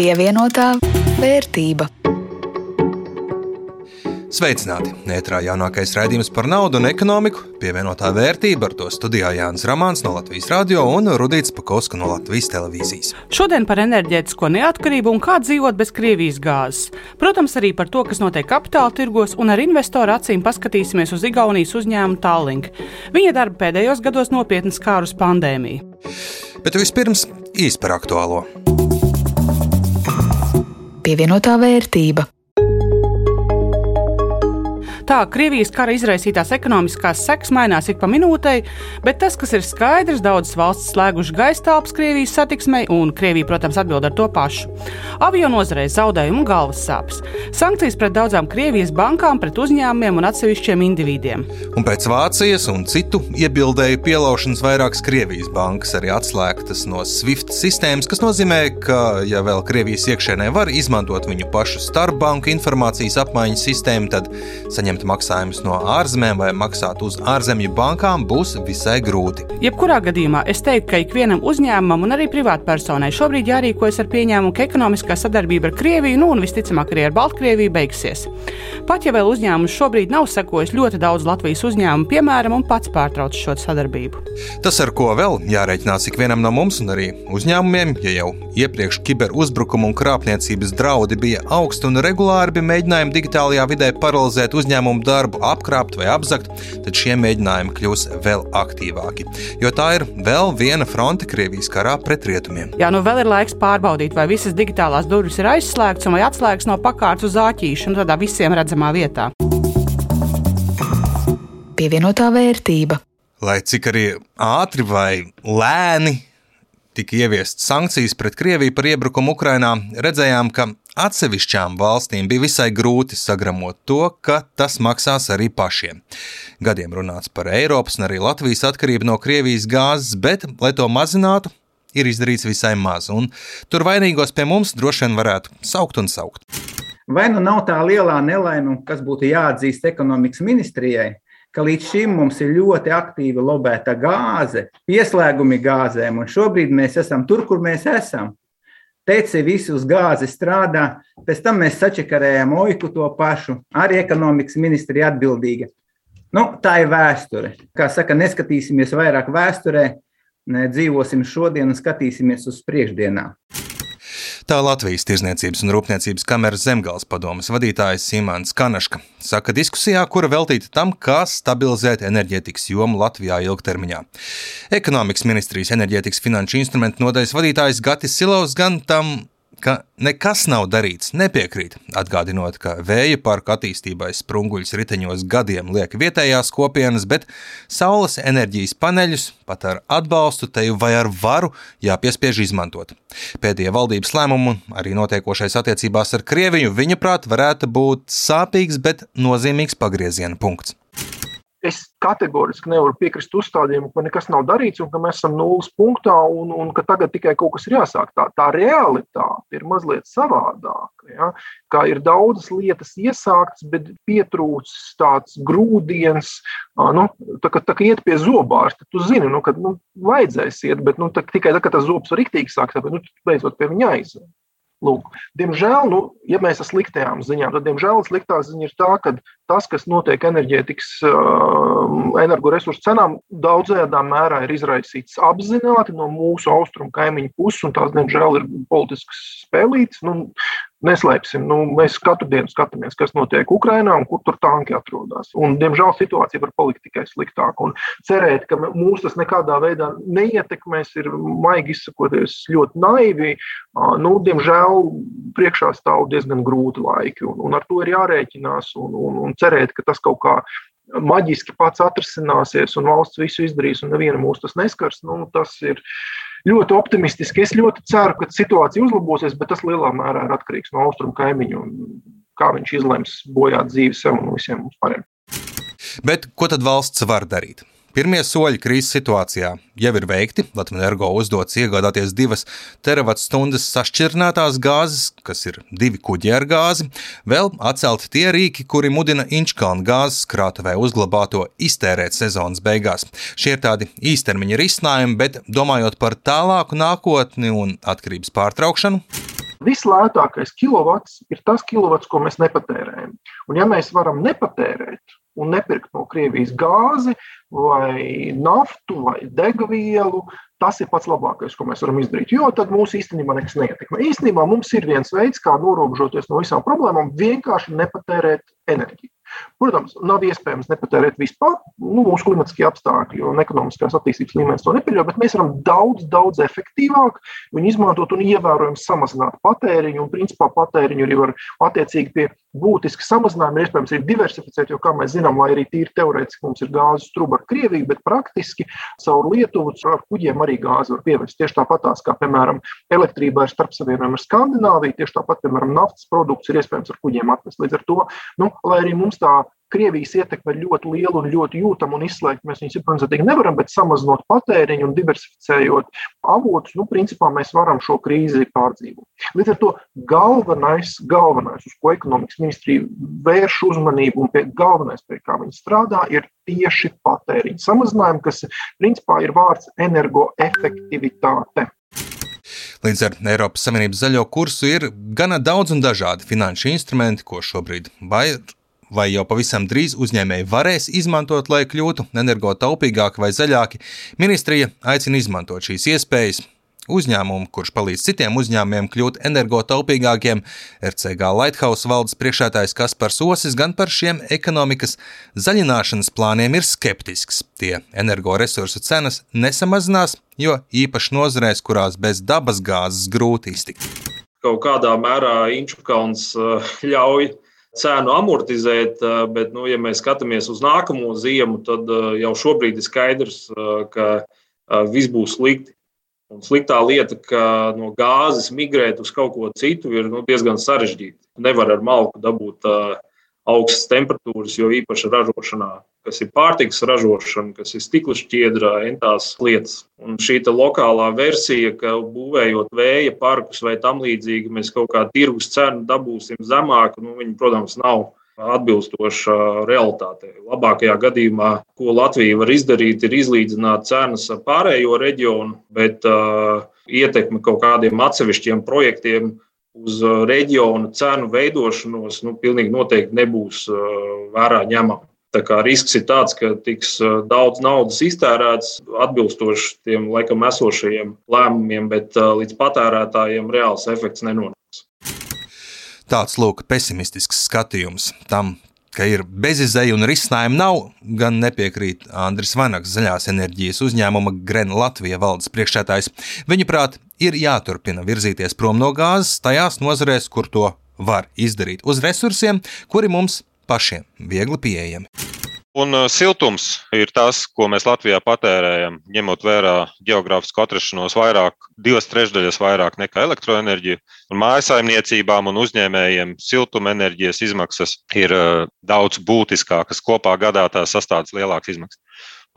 Pievienotā vērtība. Sveicināti! Ētrā jaunākais raidījums par naudu un ekonomiku, pievienotā vērtība ar to studijā Jānis Ramāns no Latvijas radio un Rudīts Pakauska no Latvijas televīzijas. Šodien par enerģētisko neatkarību un kā dzīvot bez Krievijas gāzes. Protams, arī par to, kas notiek kapitāla tirgos, un ar investoru acīm paskatīsimies uz Igaunijas uzņēmumu Tallink. Viņa darba pēdējos gados nopietni skārus pandēmiju. Bet vispirms īsi par aktuālo. Pievienotā vērtība. Tā Krievijas kara izraisītās ekonomiskās sekas mainās ik pa minūtei, bet tas, kas ir skaidrs, daudzas valstis slēgušas gaisa telpas Krievijas satiksmei, un Krievija, protams, atbild ar to pašu. Avio nozarei zaudējumi un galvas sāpes. Sankcijas pret daudzām Krievijas bankām, pret uzņēmumiem un atsevišķiem individiem. Un pēc Vācijas un citu iebildēju pielaušanas vairākas Krievijas bankas arī atslēgtas no SWIFT sistēmas, kas nozīmē, ka, ja vēl Krievijas iekšēnē var izmantot viņu pašu starpbanku informācijas apmaiņas sistēmu, tad saņemt maksājumus no ārzemēm vai maksāt uz ārzemju bankām būs visai grūti. Jebkurā gadījumā es teiktu, ka ikvienam uzņēmumam un arī privātpersonai šobrīd jārīkojas ar pieņēmumu, ka ekonomiskā sadarbība ar Krieviju, nu un visticamāk arī ar Baltkrieviju, beigsies. Pat ja vēl uzņēmums šobrīd nav sekojis ļoti daudz Latvijas uzņēmumu, piemēram, un pats pārtrauc šo sadarbību. Tas, ar ko vēl jārēķinās ikvienam no mums un arī uzņēmumiem, ja jau iepriekš kiberuzbrukumu un krāpniecības draudi bija augsti un regulāri bija mēģinājumi digitālajā vidē paralizēt uzņēmumu uzņēmumu darbu apkrāpt vai apzakt, tad šie mēģinājumi kļūs vēl aktīvāki. Jo tā ir vēl viena fronte Krievijas karā pret rietumiem. Jā, nu vēl ir laiks pārbaudīt, vai visas digitālās durvis ir aizslēgtas un vai atslēgas no pakārtas uz āķīšanu tādā visiem redzamā vietā. Pievienotā vērtība. Lai cik arī ātri vai lēni tika ieviestas sankcijas pret Krieviju par iebrukumu Ukrajinā, redzējām, ka atsevišķām valstīm bija visai grūti sagramot to, ka tas maksās arī pašiem. Gadiem runāts par Eiropas un arī Latvijas atkarību no Krievijas gāzes, bet, lai to mazinātu, ir izdarīts visai maz, un tur vainīgos pie mums droši vien varētu saukt un saukt. Vai nu nav tā lielā nelaime, kas būtu jāatzīst ekonomikas ministrijai, ka līdz šim mums ir ļoti aktīva lobēta gāze, pieslēgumi gāzēm, un šobrīd mēs esam tur, kur mēs esam. Teici, visi uz gāzi strādā, pēc tam mēs sačakarējām oiku to pašu, arī ekonomikas ministrija atbildīga. Nu, tā ir vēsture. Kā saka, neskatīsimies vairāk vēsturē, ne, dzīvosim šodien un skatīsimies uz priekšdienām. Tā Latvijas Tirzniecības un Rūpniecības kameras zemgāles padomas vadītājs Simons Kanaška saka diskusijā, kura veltīta tam, kā stabilizēt enerģētikas jomu Latvijā ilgtermiņā. Ekonomikas ministrijas enerģētikas finanšu instrumentu nodaļas vadītājs Gatis Silovs gan tam ka nekas nav darīts, nepiekrīt, atgādinot, ka vēja parka attīstībai sprunguļus riteņos gadiem liek vietējās kopienas, bet saules enerģijas paneļus pat ar atbalstu teju vai ar varu jāpiespiež izmantot. Pēdējie valdības lēmumi, arī notiekošais attiecībās ar Krieviju, viņuprāt, varētu būt sāpīgs, bet nozīmīgs pagrieziena punkts es kategoriski nevaru piekrist uzstādījumam, ka nekas nav darīts un ka mēs esam nulles punktā un, un ka tagad tikai kaut kas ir jāsāk. Tā, tā realitāte ir mazliet savādāka. Ja? Kā ir daudzas lietas iesāktas, bet pietrūcis tāds grūdienis, nu, tā, ka, tā kā iet pie zobārsta, tu zini, nu, ka nu, vajadzēs iet, bet nu, tā, tikai tad, kad tas zobs var riktīgi sākt, tad nu, beidzot pie viņa aiziet. Lūk, diemžēl, nu, ja mēs esam sliktajām ziņām, tad diemžēl sliktā ziņa ir tā, ka tas, kas notiek enerģētikas, uh, energoresursu cenām, daudzējādā mērā ir izraisīts apzināti no mūsu austrumu kaimiņu puses, un tās, diemžēl, ir politiskas spēlītas. Nu, Neslēpsim, nu, mēs katru dienu skatāmies, kas notiek Ukrajinā un kur tur tanki atrodas. Un, diemžēl situācija var palikt tikai sliktāka. Un cerēt, ka mūs tas nekādā veidā neietekmēs, ir maigi izsakoties ļoti naivi. Nu, diemžēl priekšā stāv diezgan grūti laiki, un, un ar to ir jārēķinās un, un, un cerēt, ka tas kaut kā maģiski pats atrisināsies un valsts visu izdarīs, un neviena mūs tas neskars. Nu, tas ir ļoti optimistiski. Es ļoti ceru, ka situācija uzlabosies, bet tas lielā mērā ir atkarīgs no austrumu kaimiņu un kā viņš izlems bojāt dzīvi sev un visiem mums pārējiem. Bet ko tad valsts var darīt? Pirmie soļi krīzes situācijā jau ir veikti. Latvijas energo uzdots iegādāties divas teravatstundas sašķirnētās gāzes, kas ir divi kuģi ar gāzi. Vēl atcelti tie rīki, kuri mudina Inčkalnu gāzes krātuvē uzglabāto iztērēt sezonas beigās. Šie ir tādi īstermiņa risinājumi, bet domājot par tālāku nākotni un atkarības pārtraukšanu. Vislētākais kilovats ir tas kilovats, ko mēs nepatērējam. Un, ja mēs varam nepatērēt un nepirkt no Krievijas gāzi, vai naftu, vai degvielu, tas ir pats labākais, ko mēs varam izdarīt. Jo tad mūs īstenībā nekas neietekmē. Īstenībā mums ir viens veids, kā norobežoties no visām problēmām, vienkārši nepatērēt enerģiju. Protams, nav iespējams nepatērēt vispār. Nu, mūsu klimatiskie apstākļi un ekonomiskās attīstības līmenis to nepieļauj, bet mēs varam daudz, daudz efektīvāk viņu izmantot un ievērojami samazināt patēriņu. Un, principā, patēriņu arī var attiecīgi pie būtiski samazinājuma. Ir iespējams arī diversificēt, jo, kā mēs zinām, lai arī tīri teorētiski mums ir gāzes struba ar Krieviju, bet praktiski caur Lietuvu ar kuģiem arī gāzi var pievērst. Tieši tāpatās, kā, piemēram, elektrība ir starpsavienojuma ar Skandināviju, tieši tāpat, piemēram, naftas produkts ir iespējams ar kuģiem atvest. Līdz ar to, nu, lai arī mums tā Krievijas ietekme ir ļoti liela un ļoti jūtama un izslēgt mēs viņus simtprocentīgi nevaram, bet samazinot patēriņu un diversificējot avotus, nu, principā mēs varam šo krīzi pārdzīvot. Līdz ar to galvenais, galvenais uz ko ekonomikas ministrija vērš uzmanību un pie galvenais, pie kā viņi strādā, ir tieši patēriņa samazinājumi, kas principā ir vārds energoefektivitāte. Līdz ar Eiropas Savienības zaļo kursu ir gana daudz un dažādi finanšu instrumenti, ko šobrīd vai vai jau pavisam drīz uzņēmēji varēs izmantot, lai kļūtu energotaupīgāki vai zaļāki, ministrija aicina izmantot šīs iespējas. Uzņēmumu, kurš palīdz citiem uzņēmumiem kļūt energotaupīgākiem, RCG Lighthouse valdes priekšētājs Kaspars Osis gan par šiem ekonomikas zaļināšanas plāniem ir skeptisks. Tie energoresursu cenas nesamazinās, jo īpaši nozarēs, kurās bez dabas gāzes grūti iztikt. Kaut kādā mērā Inčukalns eh, ļauj cēnu amortizēt, bet, nu, ja mēs skatāmies uz nākamo ziemu, tad jau šobrīd ir skaidrs, ka viss būs slikti. Un sliktā lieta, ka no gāzes migrēt uz kaut ko citu, ir nu, diezgan sarežģīta. Nevar ar malku dabūt uh, augstas temperatūras, jo īpaši ražošanā, kas ir pārtikas ražošana, kas ir stikla šķiedra, entās lietas. Un šī lokālā versija, ka būvējot vēja parkus vai tam līdzīgi, mēs kaut kā tirgus cenu dabūsim zemāku, nu, viņi, protams, nav atbilstoša realitātei. Labākajā gadījumā, ko Latvija var izdarīt, ir izlīdzināt cenas ar pārējo reģionu, bet uh, ietekme kaut kādiem atsevišķiem projektiem uz uh, reģionu cenu veidošanos nu, pilnīgi noteikti nebūs uh, vērā ņemama. Tā kā risks ir tāds, ka tiks uh, daudz naudas iztērēts atbilstoši tiem laikam esošajiem lēmumiem, bet līdz patērētājiem reāls efekts nenonāks. Tāds lūk, pesimistisks skatījums tam, ka ir bezizēja un risinājumu nav, gan nepiekrīt Andris Vanaks, zaļās enerģijas uzņēmuma Grena Latvija valdes priekšsētājs. Viņuprāt, ir jāturpina virzīties prom no gāzes tajās nozarēs, kur to var izdarīt, uz resursiem, kuri mums pašiem viegli pieejami. Un uh, siltums ir tas, ko mēs Latvijā patērējam, ņemot vērā geogrāfisku atrašanos vairāk, divas trešdaļas vairāk nekā elektroenerģija. Un mājsaimniecībām un uzņēmējiem siltumenerģijas izmaksas ir uh, daudz būtiskākas. Kopā gadā tās sastāv lielākas izmaksas.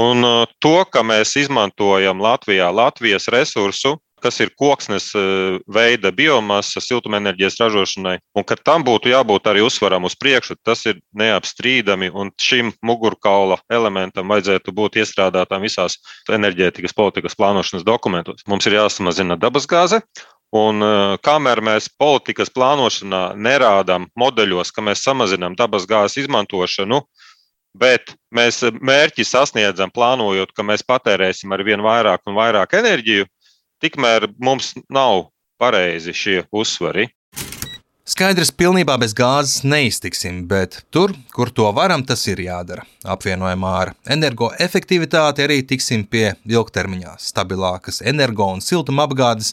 Un uh, to, ka mēs izmantojam Latvijā Latvijas resursu, kas ir koksnes eh, veida biomasa siltumenerģijas ražošanai, un ka tam būtu jābūt arī uzsvaram uz priekšu, tas ir neapstrīdami, un šim mugurkaula elementam vajadzētu būt iestrādātām visās enerģētikas politikas plānošanas dokumentos. Mums ir jāsamazina dabasgāze, Un eh, kamēr mēs politikas plānošanā nerādām modeļos, ka mēs samazinām dabasgāzes izmantošanu, bet mēs mērķi sasniedzam, plānojot, ka mēs patērēsim ar vien vairāk un vairāk enerģiju, tikmēr mums nav pareizi šie uzsvari. Skaidrs, pilnībā bez gāzes neiztiksim, bet tur, kur to varam, tas ir jādara. Apvienojumā ar energoefektivitāti arī tiksim pie ilgtermiņā stabilākas energo un siltuma apgādes,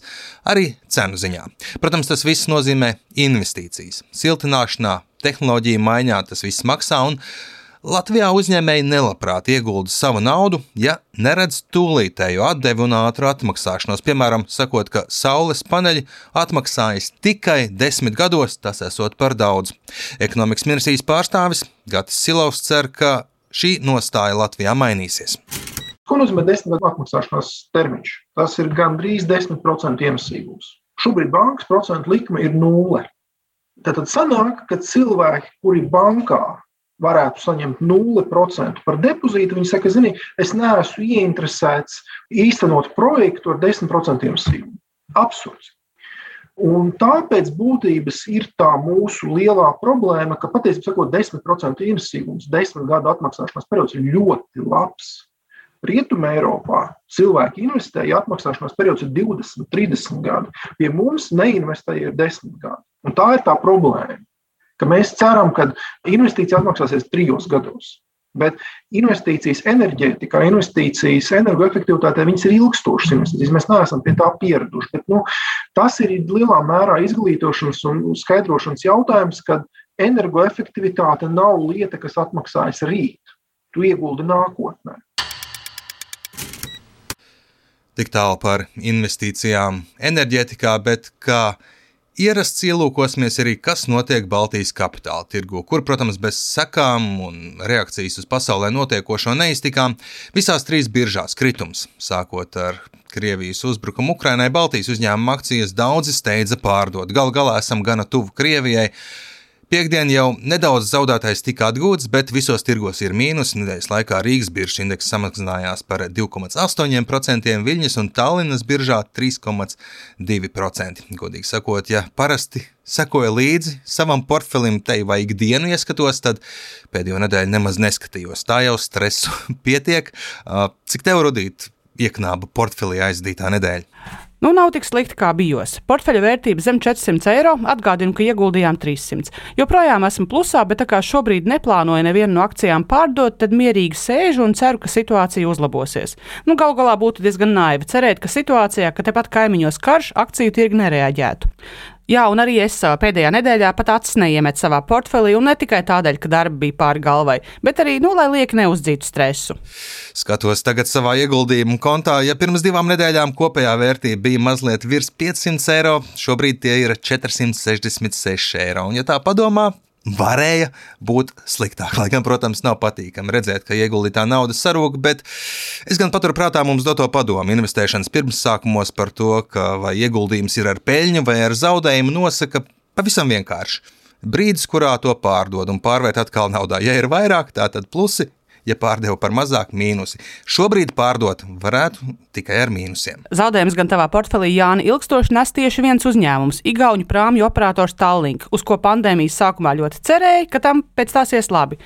arī cenu ziņā. Protams, tas viss nozīmē investīcijas. Siltināšanā, tehnoloģija maiņā tas viss maksā un Latvijā uzņēmēji nelabprāt iegulda savu naudu, ja neredz tūlītēju atdevi un ātru atmaksāšanos. Piemēram, sakot, ka saules paneļi atmaksājas tikai desmit gados, tas esot par daudz. Ekonomikas ministrijas pārstāvis Gatis Silovs cer, ka šī nostāja Latvijā mainīsies. Ko nozīmē desmit gadu atmaksāšanās termiņš? Tas ir gandrīz 10% ienesīgums. Šobrīd bankas procentu likme ir nulle. Tad sanāk, ka cilvēki, kuri bankā varētu saņemt 0% par depozītu, viņi saka, zini, es neesmu ieinteresēts īstenot projektu ar 10% sīkumu. Absurds. Un tā pēc būtības ir tā mūsu lielā problēma, ka patiesībā sakot, 10% investīcijas, 10 gadu atmaksāšanās periods ir ļoti labs. Rietumē Eiropā cilvēki investē, ja atmaksāšanās periods ir 20, 30 gadi. Pie mums neinvestēja 10 gadi. Un tā ir tā problēma, ka mēs ceram, ka investīcija atmaksāsies trijos gados. Bet investīcijas enerģētikā, investīcijas energoefektivitātē, viņas ir ilgstošas investīcijas. Mēs neesam pie tā pieraduši. Bet, nu, tas ir lielā mērā izglītošanas un skaidrošanas jautājums, kad energoefektivitāte nav lieta, kas atmaksājas rīt. Tu ieguldi nākotnē. Tik tālu par investīcijām enerģētikā, bet kā ierasts ielūkosimies arī, kas notiek Baltijas kapitāla tirgu, kur, protams, bez sekām un reakcijas uz pasaulē notiekošo neiztikām, visās trīs biržās kritums, sākot ar Krievijas uzbrukumu Ukrainai, Baltijas uzņēmuma akcijas daudzi steidza pārdot. Galu galā esam gana tuvu Krievijai. Piektdien jau nedaudz zaudētais tika atgūts, bet visos tirgos ir mīnus. Nedēļas laikā Rīgas biržas indeks samazinājās par 2,8%, Viļņas un Tallinas biržā 3,2%. Godīgi sakot, ja parasti sekoja līdzi savam portfelim te vai ikdienu ieskatos, tad pēdējo nedēļu nemaz neskatījos. Tā jau stresu pietiek. Cik tev rudīt ieknāba portfelī aizdītā nedēļa? Nu, nav tik slikti, kā bijos. Portfeļa vērtība zem 400 eiro. Atgādinu, ka ieguldījām 300. Joprojām esmu plusā, bet tā kā šobrīd neplānoju nevienu no akcijām pārdot, tad mierīgi sēžu un ceru, ka situācija uzlabosies. Nu, Galu galā būtu diezgan naivi cerēt, ka situācijā, ka tepat kaimiņos karš, akciju tirgi nereaģētu. Jā, un arī es pēdējā nedēļā pat acis neiemetu savā portfelī, un ne tikai tādēļ, ka darba bija pāri galvai, bet arī, nu, lai lieki neuzdzītu stresu. Skatos tagad savā ieguldījumu kontā, ja pirms divām nedēļām kopējā vērtība bija mazliet virs 500 eiro, šobrīd tie ir 466 eiro. Un, ja tā padomā, varēja būt sliktāk. Lai gan, protams, nav patīkami redzēt, ka ieguldītā nauda sarūk, bet es gan paturprātā mums doto padomu investēšanas pirmsākumos par to, ka vai ieguldījums ir ar peļņu vai ar zaudējumu, nosaka pavisam vienkārši. Brīdis, kurā to pārdod un pārvērt atkal naudā. Ja ir vairāk, tā tad plusi, ja pārdeva par mazāk mīnusi. Šobrīd pārdot varētu tikai ar mīnusiem. Zaudējums gan tavā portfelī, Jāni, ilgstoši nes tieši viens uzņēmums - Igaunu prāmju operators Tallink, uz ko pandēmijas sākumā ļoti cerēja, ka tam pēc tās ies labi.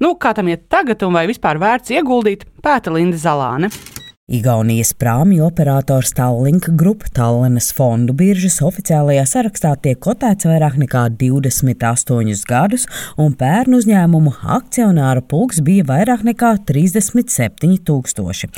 Nu, kā tam iet tagad un vai vispār vērts ieguldīt, pēta Linda Zalāne. Igaunijas prāmju operators Tallink Group Tallinas fondu biržas oficiālajā sarakstā tiek kotēts vairāk nekā 28 gadus, un pērnu uzņēmumu akcionāru pulks bija vairāk nekā 37 tūkstoši.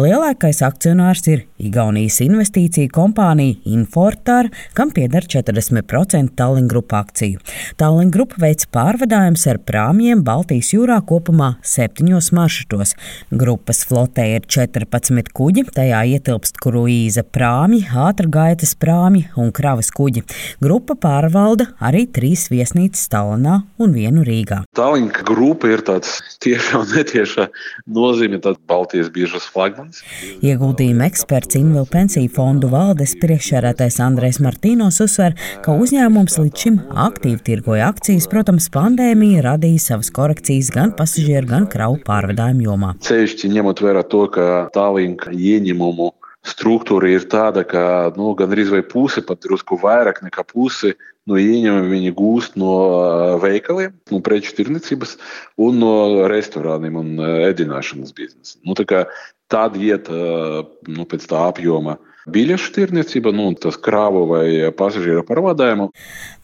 Lielākais akcionārs ir Igaunijas investīcija kompānija Infortar, kam pieder 40% Tallink Group akciju. Tallink Group veic pārvadājums ar prāmjiem Baltijas jūrā kopumā septiņos maršrutos. Grupas flotē ir 14 11 kuģi, tajā ietilpst kruīza prāmji, ātrgaitas prāmji un kravas kuģi. Grupa pārvalda arī trīs viesnīcas Tallinā un vienu Rīgā. Tallinka grupa ir tāds tiešā un netieša nozīme, Baltijas biežas flagmans. Ieguldījuma eksperts Invilu pensiju fondu valdes priekšsēdētājs Andrēs Martīnos uzsver, ka uzņēmums līdz šim aktīvi tirgoja akcijas, protams, pandēmija radīja savas korekcijas gan pasažieru, gan kravu pārvadājumu jomā. Ceļšķi ņemot vērā to, ka Tallink ieņemumu struktūra ir tāda, ka nu, gandrīz vai puse, pat drusku vairāk nekā puse no ieņēmumiem viņi gūst no veikaliem, no preču tirnicības un no restorāniem un ēdināšanas biznesa. Nu, tad iet nu, pēc tā apjoma biļešu tirniecība, nu, tas krāvu vai pasažieru pārvadājumu.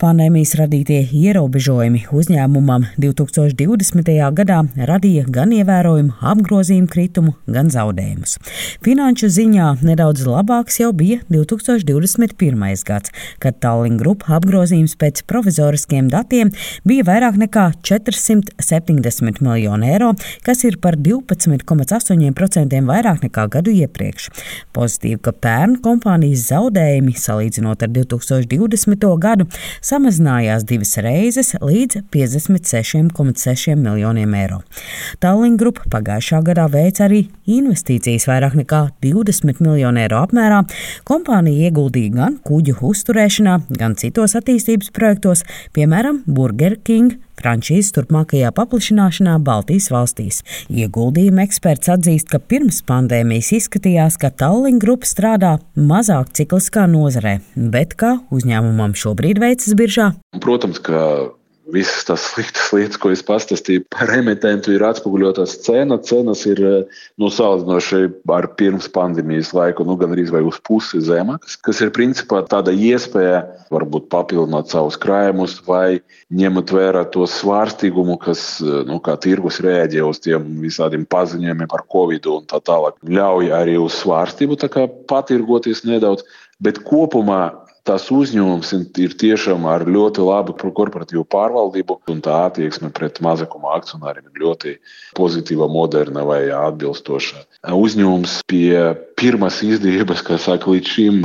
Pandēmijas radītie ierobežojumi uzņēmumam 2020. gadā radīja gan ievērojumu apgrozījumu kritumu, gan zaudējumus. Finanšu ziņā nedaudz labāks jau bija 2021. gads, kad Tallinn Group apgrozījums pēc provizoriskiem datiem bija vairāk nekā 470 miljonu eiro, kas ir par 12,8% vairāk nekā gadu iepriekš. Pozitīvi, ka pērn kompānijas zaudējumi, salīdzinot ar 2020. gadu, samazinājās divas reizes līdz 56,6 miljoniem eiro. Tallinn Group pagājušā gadā veica arī investīcijas vairāk nekā 20 miljonu eiro apmērā. Kompānija ieguldīja gan kuģu uzturēšanā, gan citos attīstības projektos, piemēram, Burger King frančīzes turpmākajā paplašināšanā Baltijas valstīs. Ieguldījuma eksperts atzīst, ka pirms pandēmijas izskatījās, ka Tallinn grupa strādā mazāk cikliskā nozarē, bet kā uzņēmumam šobrīd veicas biržā? Protams, ka visas tās sliktas lietas, ko es pastāstīju par emitentu, ir atspoguļotas cena. Cenas ir nu, salīdzinoši ar pirms pandēmijas laiku, nu, gan arī uz pusi zemākas, kas ir principā tāda iespēja varbūt papildināt savus krājumus vai ņemt vērā to svārstīgumu, kas nu, kā tirgus reaģē uz tiem visādiem paziņojumiem par covid un tā tālāk. Ļauj arī uz svārstību patirgoties nedaudz, bet kopumā tas uzņēmums ir tiešām ar ļoti labu korporatīvu pārvaldību, un tā attieksme pret mazākuma akcionāriem ir ļoti pozitīva, moderna vai atbilstoša. Uzņēmums pie pirmās izdevības, kā saka, līdz šim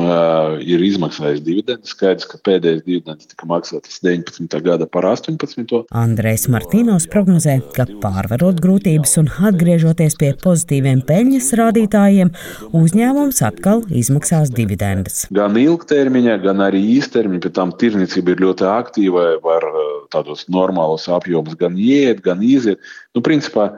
ir izmaksājis dividendus. Skaidrs, ka pēdējais dividends tika maksāts 19. gada par 18. Andrejs Martīnos prognozē, ka pārvarot grūtības un atgriežoties pie pozitīviem peļņas rādītājiem, uzņēmums atkal izmaksās dividendus. Gan ilgtermiņā, gan arī īstermiņa, pēc tam tirniecība ir ļoti aktīva, var tādos normālos apjomos gan iet, gan iziet. Nu, principā,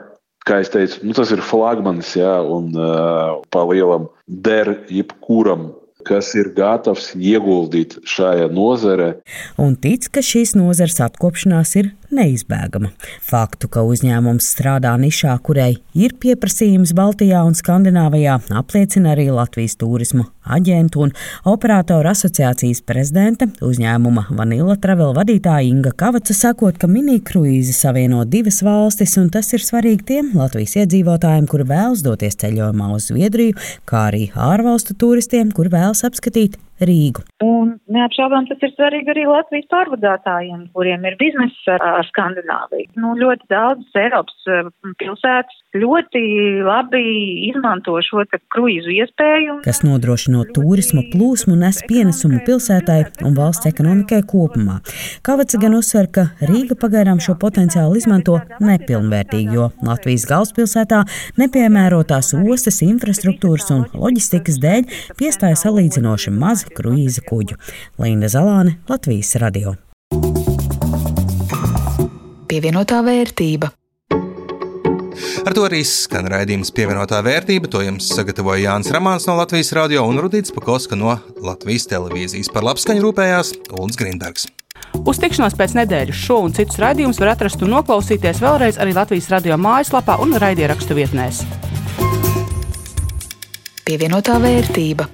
kā jau teicu, nu, tas ir flagmanis, jā, un uh, pa lielam der jebkuram kas ir gatavs ieguldīt šajā nozarē. Un tic, ka šīs nozares atkopšanās ir neizbēgama. Faktu, ka uzņēmums strādā nišā, kurai ir pieprasījums Baltijā un Skandināvijā, apliecina arī Latvijas turismu aģentu un operatoru asociācijas prezidente uzņēmuma Vanilla Travel vadītāja Inga Kavaca sakot, ka minikruīzi savieno divas valstis, un tas ir svarīgi tiem Latvijas iedzīvotājiem, kuri vēlas doties ceļojumā uz Zviedriju, kā arī ārvalstu turistiem, kuri vēlas apskatīt Rīgu. Un neapšaubām tas ir svarīgi arī Latvijas pārvadātājiem, kuriem ir biznesa ar, ar Skandināviju. Nu, ļoti daudzas Eiropas eh, pilsētas ļoti labi izmanto šo kruīzu iespēju. Kas nodrošinot turismu plūsmu nes pienesumu pilsētai un valsts ekonomikai kopumā. Kavaca gan uzsver, ka Rīga pagaidām šo potenciālu izmanto nepilnvērtīgi, jo Latvijas galvaspilsētā nepiemērotās ostas infrastruktūras un loģistikas dēļ piestāja salīdzinoši maz kruīza kuģu. Linda Zalāne, Latvijas radio. Pievienotā vērtība. Ar to arī skan raidījums pievienotā vērtība. To jums sagatavoja Jānis Ramāns no Latvijas radio un Rudīts Pakoska no Latvijas televīzijas. Par labskaņu rūpējās Ulrichs Grindbergs. Uz tikšanos pēc nedēļas šo un citus raidījumus var atrast un noklausīties vēlreiz arī Latvijas radio mājaslapā un raidierakstu vietnēs. Pievienotā vērtība.